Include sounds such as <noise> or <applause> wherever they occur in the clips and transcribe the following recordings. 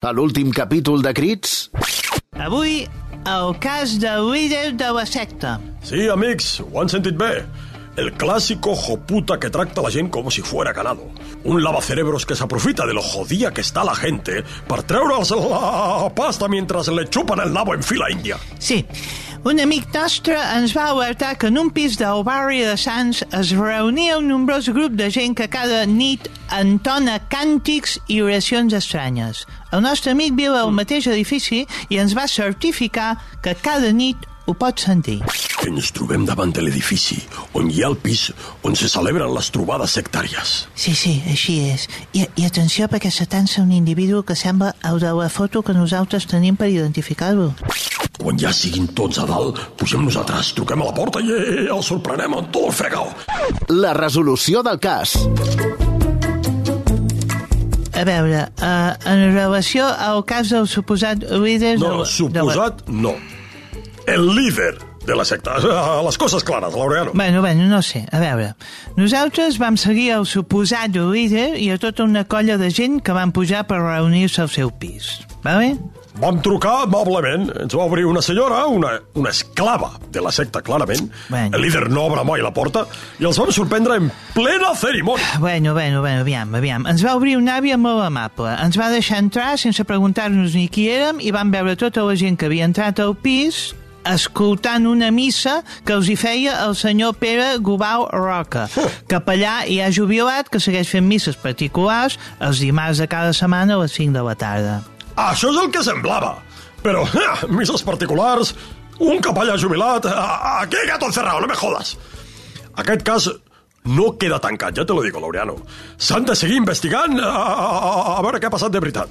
A l'últim capítol de Crits... Avui, el cas del líder de la secta. Sí, amics, ho han sentit bé. El clásico joputa que tracta a la gent com si fuera ganado. Un lavacerebros que s'aprofita de lo jodida que està la gente per treure'ls la pasta mentre le chupan el nabo en fila índia. Sí, un amic nostre ens va alertar que en un pis del barri de Sants es reunia un nombrós grup de gent que cada nit entona càntics i oracions estranyes. El nostre amic viu al mateix edifici i ens va certificar que cada nit ho pot sentir. Ens trobem davant de l'edifici on hi ha el pis on se celebren les trobades sectàries. Sí, sí, així és. I, i atenció perquè s'atansa un individu que sembla el de la foto que nosaltres tenim per identificar-lo. Quan ja siguin tots a dalt, pugem nosaltres, truquem a la porta i eh, el sorprenem amb tot el fregau. La resolució del cas. A veure, uh, en relació al cas del suposat líder... de No, la- suposat, no. El líder de la secta. A les coses clares, Laureano. Bueno, bueno, no sé. A veure, nosaltres vam seguir el suposat líder i a tota una colla de gent que van pujar per reunir-se al seu pis. Vale? Vam trucar amablement, ens va obrir una senyora, una, una esclava de la secta, clarament. Bueno. El líder no obre mai la porta i els vam sorprendre en plena cerimònia. Bueno, bueno, bueno, aviam, aviam. Ens va obrir una àvia molt amable. Ens va deixar entrar sense preguntar-nos ni qui érem i vam veure tota la gent que havia entrat al pis escoltant una missa que els hi feia el senyor Pere Gubau Roca, capellà i ha jubilat que segueix fent misses particulars els dimarts de cada setmana a les 5 de la tarda. Això és el que semblava. Però, eh, misses particulars, un capellà jubilat... a- Aquí gato encerrado, no me jodas. Aquest cas no queda tancat, ja te lo digo, Laureano. S'han de seguir investigant a, a, a veure què ha passat de veritat.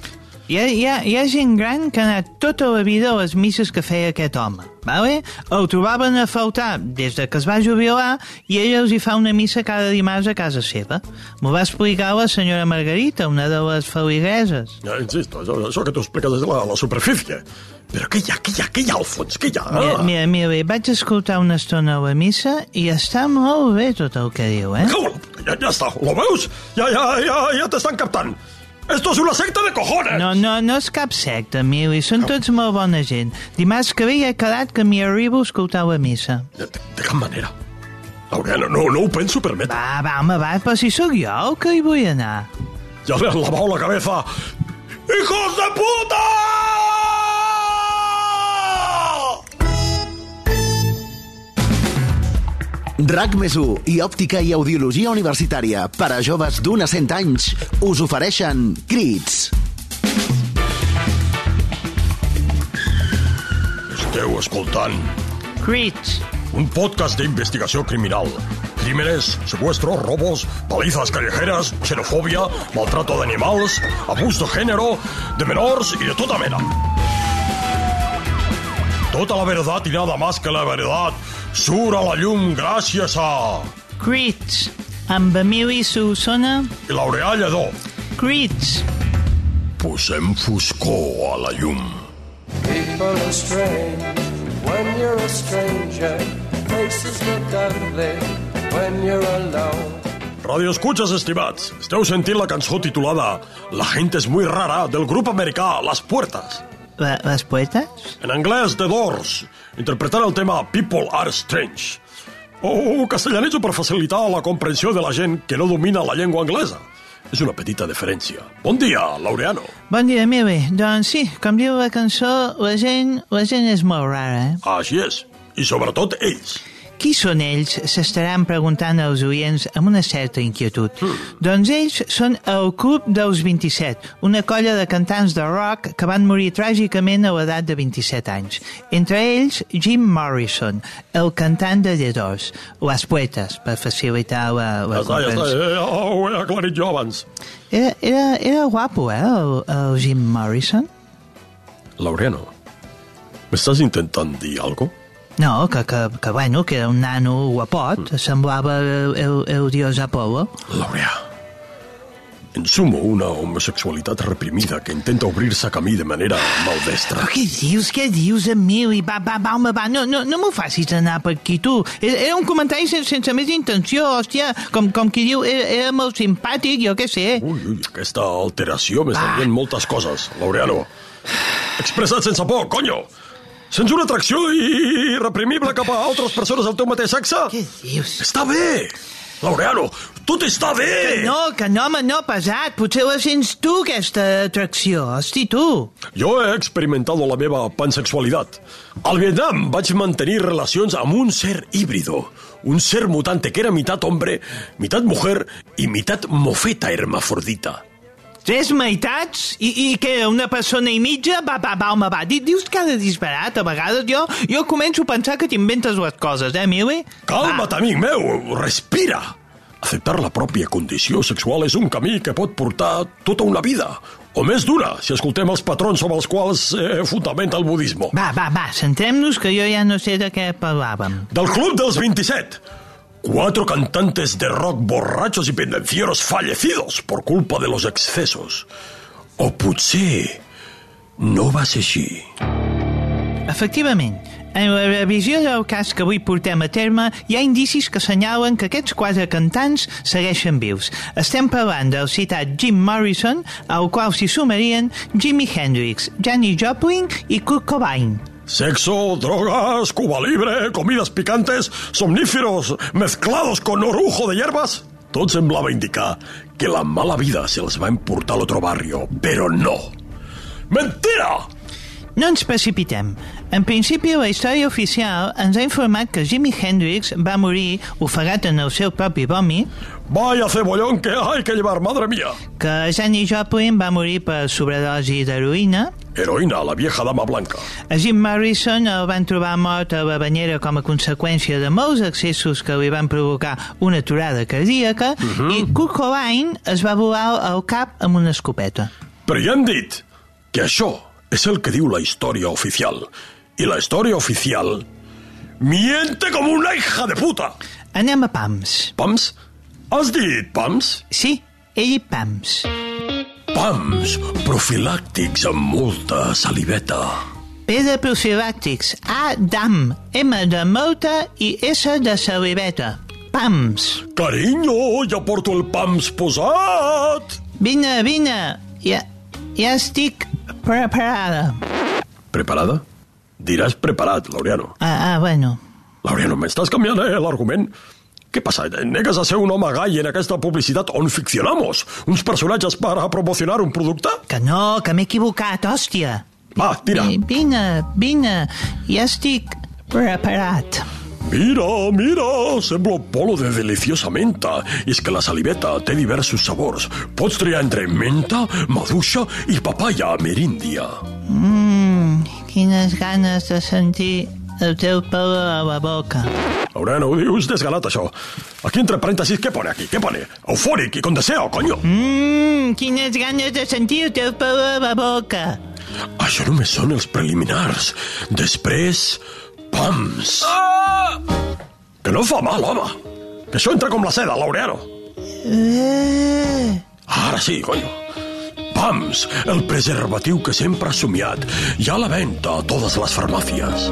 Hi ha, hi, ha, hi ha gent gran que ha anat tota la vida a les misses que feia aquest home, vale? El trobaven a faltar des de que es va jubilar i ella els hi fa una missa cada dimarts a casa seva. M'ho va explicar la senyora Margarita, una de les feligreses. Ja, insisto, això, això que tu expliques és la, la superfície. Però què hi ha, què hi ha, què hi ha al fons, què hi ha? Mira, mira, mira, bé, vaig escoltar una estona a la missa i està molt bé tot el que diu, eh? Ja, ja està, lo veus? Ja, ja, ja, ja t'estan captant. Esto es una secta de cojones. No, no, no és cap secta, Mili, són tots molt bona gent. Dimarts que ve ja he quedat que m'hi arribo a escoltar la missa. De, de cap manera. Laureano, no, no ho penso permetre. Va, va, home, va, però si sóc jo el que hi vull anar. Ya le han lavado la cabeza. ¡Hijos de puta! RAC més i òptica i audiologia universitària per a joves d'un a 100 anys us ofereixen Crits. Esteu escoltant Crits. un podcast d'investigació criminal. Crímenes, secuestros, robos, palizas callejeras, xenofòbia, maltrato d'animals, abús de género, de menors i de tota mena. Tota la verdad y nada más que la verdad surt a la llum gràcies a... Crits. Amb Emili Solsona. I Laureà Lledó. Crits. Posem foscor a la llum. People are strange when you're a stranger. Faces look ugly when you're alone. Radio escuchas, estimats. Esteu sentint la cançó titulada La gente es muy rara del grup americà Las Puertas. Les poetes? En anglès, The Doors, interpretant el tema People are Strange. O castellanetjo per facilitar la comprensió de la gent que no domina la llengua anglesa. És una petita diferència. Bon dia, Laureano. Bon dia, Emili. Doncs sí, com diu la cançó, la gent, la gent és molt rara, eh? Així és. I sobretot ells. Qui són ells? S'estaran preguntant els oients amb una certa inquietud. Doncs ells són el Club dels 27, una colla de cantants de rock que van morir tràgicament a l'edat de 27 anys. Entre ells, Jim Morrison, el cantant de Doors, Les Poetes, per facilitar la, la comprensió. Ho he aclarit jo abans. Era, era, era guapo, eh, el, el Jim Morrison? Laureano, m'estàs intentant dir alguna No, que, que, que, bueno, que era un nano guapot, semblava el, el, el dios Apolo. Laureà, En sumo, una homosexualitat reprimida que intenta obrir-se camí de manera maldestra. Què dius, què dius, Emili? Va, va, va, home, va, no, no, no m'ho facis anar per aquí, tu. Era era un comentari sense, sense més intenció, hòstia. Com, com qui diu, era, era molt simpàtic, jo què sé. Ui, ui, aquesta alteració m'està dient moltes coses, Laureano. Expressat sense por, conyo! Sents una atracció irreprimible cap a altres persones del teu mateix sexe? Què dius? Està bé! Laureano, tot està bé! No, que no, home, no, pesat. Potser la sents tu, aquesta atracció. Hosti, tu. Jo he experimentat la meva pansexualitat. Al Vietnam vaig mantenir relacions amb un ser híbrido, un ser mutante que era mitad hombre, mitad mujer i mitad mofeta hermafrodita. Tres meitats? I, i què, una persona i mitja? Va, va, va, home, va. Di- Dius cada disbarat, a vegades jo, jo començo a pensar que t'inventes les coses, eh, Mili? Calma't, amic meu, respira! Acceptar la pròpia condició sexual és un camí que pot portar tota una vida, o més d'una, si escoltem els patrons sobre els quals eh, fundamenta el budisme. Va, va, va, centrem-nos que jo ja no sé de què parlàvem. Del Club dels 27. Cuatro cantantes de rock borrachos y pendencieros fallecidos por culpa de los excesos. O potser no va ser així. Efectivament, en la revisió del cas que avui portem a terme, hi ha indicis que assenyalen que aquests quatre cantants segueixen vius. Estem parlant del citat Jim Morrison, al qual s'hi sumarien Jimi Hendrix, Janis Joplin i Kurt Cobain. Sexo, drogas, Cuba libre, comidas picantes, somníferos mezclados con orujo de hierbas. Tot semblava indicar que la mala vida se les va emportar a l'otro barrio, però no. Mentira! No ens precipitem. En principi, la història oficial ens ha informat que Jimi Hendrix va morir ofegat en el seu propi vòmit, Vaya cebollón que hay que llevar, madre mía. que Janis Joplin va morir per sobredosi d'heroïna, Heroína, la vieja dama blanca. A Jim Morrison el van trobar mort a la banyera com a conseqüència de molts excessos que li van provocar una aturada cardíaca i Kurt Cobain es va volar al cap amb una escopeta. Però ja hem dit que això és el que diu la història oficial. I la història oficial miente com una hija de puta. Anem a Pams. Pams? Has dit Pams? Sí, ell i Pams. Pams, profilàctics amb molta saliveta. P de profilàctics, A d'am, M de molta i S de saliveta. Pams. Carinyo, ja porto el Pams posat. Vine, vine. Ja, ja estic preparada. Preparada? Diràs preparat, Laureano. Ah, ah, bueno. Laureano, m'estàs canviant eh, l'argument? Què passa? Negues a ser un home gai en aquesta publicitat on ficcionamos? Uns personatges per a promocionar un producte? Que no, que m'he equivocat, hòstia. Va, tira. Eh, Vine, vine, ja estic preparat. Mira, mira, sembla un polo de deliciosa menta. I és que la saliveta té diversos sabors. Pots triar entre menta, maduixa i papaya ameríndia. Mmm, quines ganes de sentir el teu pelo a la boca. Laureano, ho dius desganat, això. Aquí, entre parèntesis, què pone aquí? Què pone? Eufòric i con deseo, coño. Mmm, quines ganes de sentir el teu pelo a la boca. Això només són els preliminars. Després, pams. Que no fa mal, home. Que això entra com la seda, Laureano. Eh, Ara sí, coño. Pams, el preservatiu que sempre has somiat. A la venta a totes les farmàcies.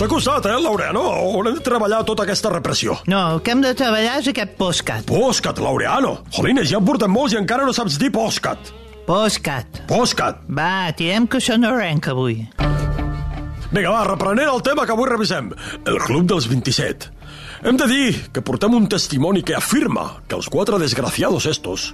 T'ha costat, eh, Laureano? On hem de treballar tota aquesta repressió? no, el que hem de treballar és aquest postcat. Postcat, Laureano. Jolines, ja en portem molts i encara no saps dir postcat. Postcat. Postcat. Va, tirem que això no arrenca avui. Vinga, va, reprenent el tema que avui revisem. El Club dels 27. Hem de dir que portem un testimoni que afirma que els quatre desgraciados estos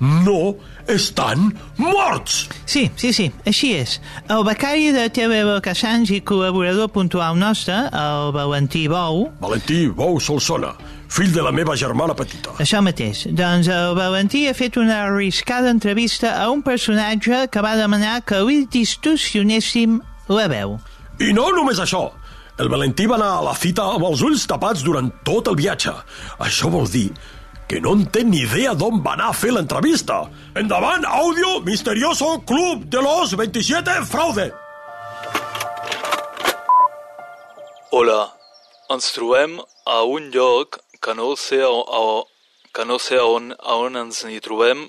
no estan morts. Sí, sí, sí, així és. El becari de TV Casans i col·laborador puntual nostre, el Valentí Bou, Valentí Bou Solsona, fill de la meva germana petita. això mateix. Doncs el Valentí ha fet una arriscada entrevista a un personatge que va demanar que li distorsionéssim la veu. I no només això. El Valentí va anar a la cita amb els ulls tapats durant tot el viatge. Això vol dir que no en té ni idea d'on va anar a fer l'entrevista. Endavant, àudio misterioso Club de los 27 Fraude. Hola, ens trobem a un lloc que no sé a, a, que no sé a on, a on ens n'hi trobem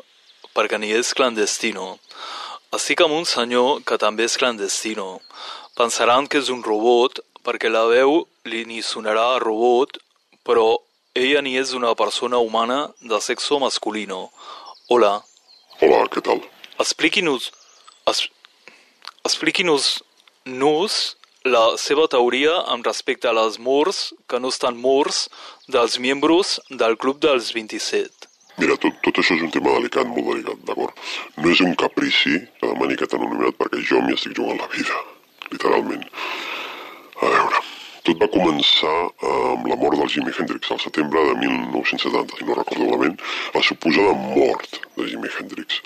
perquè ni és clandestino. Estic amb un senyor que també és clandestino. Pensaran que és un robot perquè la veu li ni sonarà a robot, però ella ni és una persona humana de sexo masculino. Hola, Hola, què tal? expliqui-nos... Es, expliqui-nos nos la seva teoria amb respecte a les morts que no estan morts dels membres del Club dels 27. Mira, tot, tot això és un tema delicat, molt delicat, d'acord? No és un caprici que demani aquest anonimat perquè jo m'hi estic jugant la vida, literalment. A veure, tot va començar amb la mort del Jimi Hendrix al setembre de 1970, si no recordo malament, la suposada mort de Jimi Hendrix.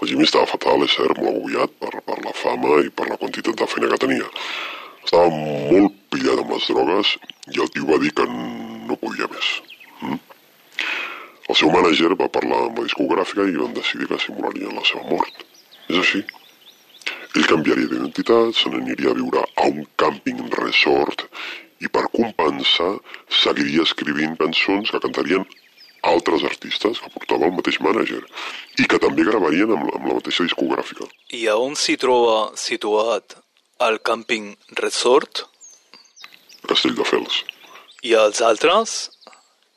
El Jimi estava fatal, és cert, molt agobiat per, per la fama i per la quantitat de feina que tenia. Estava molt pillat amb les drogues i el tio va dir que no podia més. Mm? El seu mànager va parlar amb la discogràfica i van decidir que simularien la seva mort. És així. Ell canviaria d'identitat, se n'aniria a viure a un càmping resort i per compensar seguiria escrivint cançons que cantarien altres artistes que portava el mateix mànager i que també gravarien amb la, amb la mateixa discogràfica. I a on s'hi troba situat el càmping resort? Castelldefels. I els altres?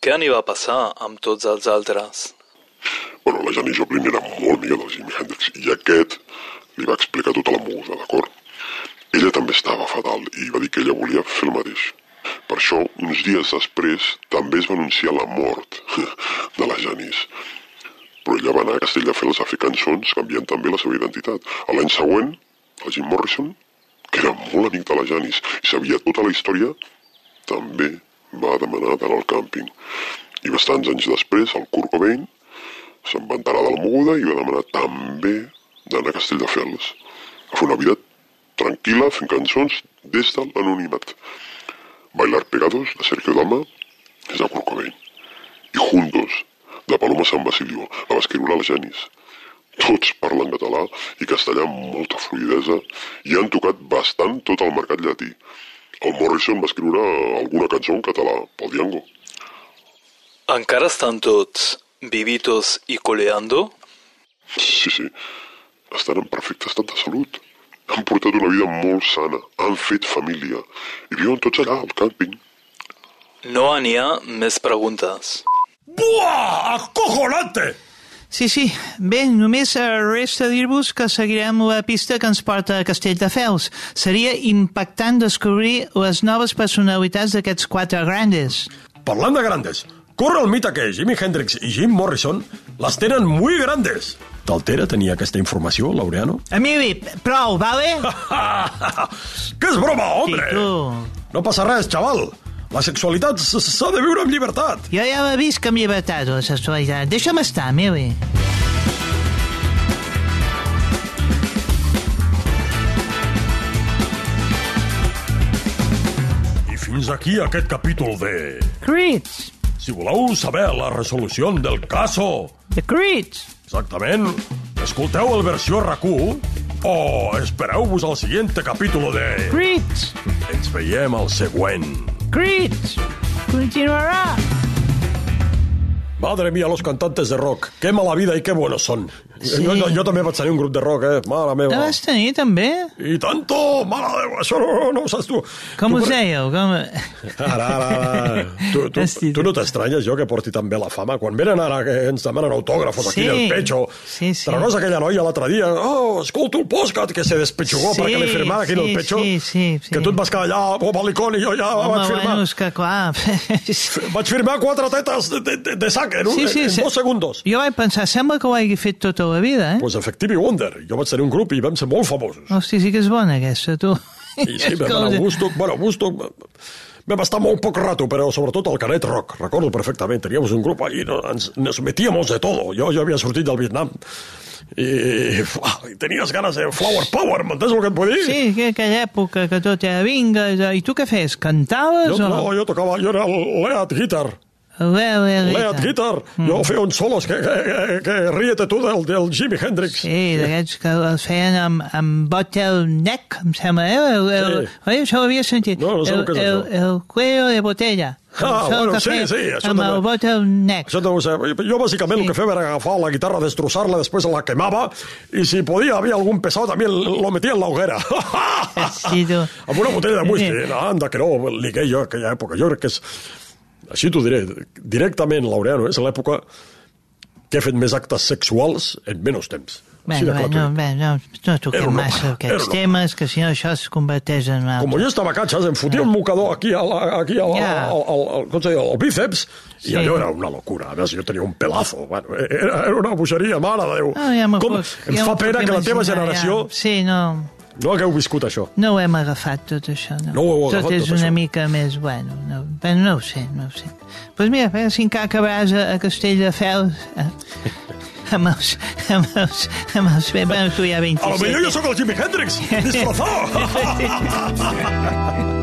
Què n'hi va passar amb tots els altres? Bueno, la Janis Joplin era molt amiga del Jimi Hendrix i aquest li va explicar tota la moguda, d'acord? Ella també estava fatal i va dir que ella volia fer el mateix. Per això, uns dies després, també es va anunciar la mort <laughs> de la Janis. Però ella va anar a Castelldefels a fer cançons canviant també la seva identitat. A l'any següent, el Jim Morrison, que era molt amic de la Janis i sabia tota la història, també va demanar d'anar al càmping. I bastants anys després, el Kurt Cobain se'n va enterar de la moguda i va demanar també d'anar a Castelldefels a fer una vida tranquil·la fent cançons des de l'anonimat. Bailar Pegados, de Sergio Dalma, és de Kurt Cobain. I Juntos, de Paloma San Basilio, la va escriure la Janis. Tots parlen català i castellà amb molta fluidesa i han tocat bastant tot el mercat llatí. El Morrison va escriure alguna cançó en català, pel Diango. Encara estan tots vivitos i coleando? Sí, sí. Estan en perfecte estat de salut. Han portat una vida molt sana. Han fet família. I viuen tots allà, al càmping. No n'hi ha més preguntes. ¡Buah! ¡Acojonante! Sí, sí. Bé, només eh, resta dir-vos que seguirem la pista que ens porta a Castelldefels. Seria impactant descobrir les noves personalitats d'aquests quatre grandes. Parlant de grandes, corre el mite que Jimi Hendrix i Jim Morrison les tenen muy grandes. T'altera tenir aquesta informació, Laureano? Emili, prou, vale? <laughs> que és broma, hombre! Sí, tu. No passa res, xaval. La sexualitat s'ha de viure amb llibertat. Jo ja l'he vist que amb llibertat, la sexualitat. Deixa'm estar, Emili. I fins aquí aquest capítol de... Crits. Si voleu saber la resolució del caso, The Crits. exactament, escolteu el versió RAC1 o espereu-vos al següent capítol de... Crits. Ens veiem al següent. Crits. Continuarà. Madre mía, los cantantes de rock. Qué mala vida y qué buenos son. Sí. Jo, jo, jo també vaig tenir un grup de rock, eh? Mare La meva. vas tenir, també? I tanto! Mare de... Això no, no ho saps tu. Com tu, us dèieu? Com... Ara, ara, ara. Tu, tu, Hosti. tu no t'estranyes jo que porti tan bé la fama? Quan venen ara que ens demanen autògrafos aquí Sí. en el pecho. Sí, sí. Te recordes aquella noia l'altre dia? Oh, escolto el podcast que se despechugó Sí, perquè li firmara aquí en el sí, pecho. sí, sí, sí. Que tu et vas quedar allà al balcón i jo ja Home, vaig firmar. bueno, és que clar... <laughs> Vaig firmar quatre tetes de, de, de, de sac en, un, Sí, sí, en, en dos segundos. Jo vaig pensar, sembla que ho hagi fet tota la vida, eh? Pues Effective Wonder. Jo vaig tenir un grup i vam ser molt famosos. Hosti, sí que és bona aquesta, tu. I sí, <laughs> vam anar a Woodstock. Bueno, Woodstock... Vam estar molt poc rato, però sobretot al Canet Rock. Recordo perfectament. Teníamos un grup allí, no, ens, nos metíamos de todo. Jo, jo havia sortit del Vietnam i, uah, i tenies ganes de flower power, m'entens el que et vull dir? Sí, que aquella època que tot era vinga. I tu què fes? Cantaves Jo, o...? no, jo tocava, jo era el lead guitar. Lea, lea, Lead guitar. Jo feia uns solos que, que, que, que ríete tu del, del Jimi Hendrix. Sí, d'aquests que els feien amb, amb bottleneck, em sembla, eh? El, el, Sí. Oi, això ho havia sentit. No, no sé el, el que és el, això. el cuello de botella. Ah, bueno, sí, sí, això Amb també. el bottleneck. Això deu ser... Jo bàsicament Sí. el que feia era agafar la guitarra, destrossar-la, després la quemava, i si podia, havia algun pesado, també lo metia en la hoguera. Sí, tu. <laughs> Amb una botella de whisky. Sí. Anda, que no, ligué jo aquella època. Jo crec que és... Així t'ho diré, directament, Laureano, és l'època que he fet més actes sexuals en menys temps. Clar t'ho bueno, dic. bueno, no, no Era toquem un massa era aquests un temes, que si no això es converteix en. Com jo estava a catxes, em fotia un mocador aquí, a la, aquí al, Ja. al, al, al, com se diu, al bíceps, Sí. i allò era una locura. A més, jo tenia un pelazo. Bueno, era, era una bogeria, mare de Déu. Ah, ja Com, puc- em ja fa pena que la teva generació Ja. Sí, no, no hagueu viscut això. no ho hem agafat, tot això. No, No ho heu agafat, tot és tot una això. mica més... Bueno, no, bueno, no ho sé, no ho sé. Doncs pues mira, veure si encara acabaràs a, a Castelldefels... Eh? amb els... amb els... amb els... Bueno, tu ja 27. A lo millor jo sóc el Jimi Hendrix, <laughs> disfrazado. <laughs>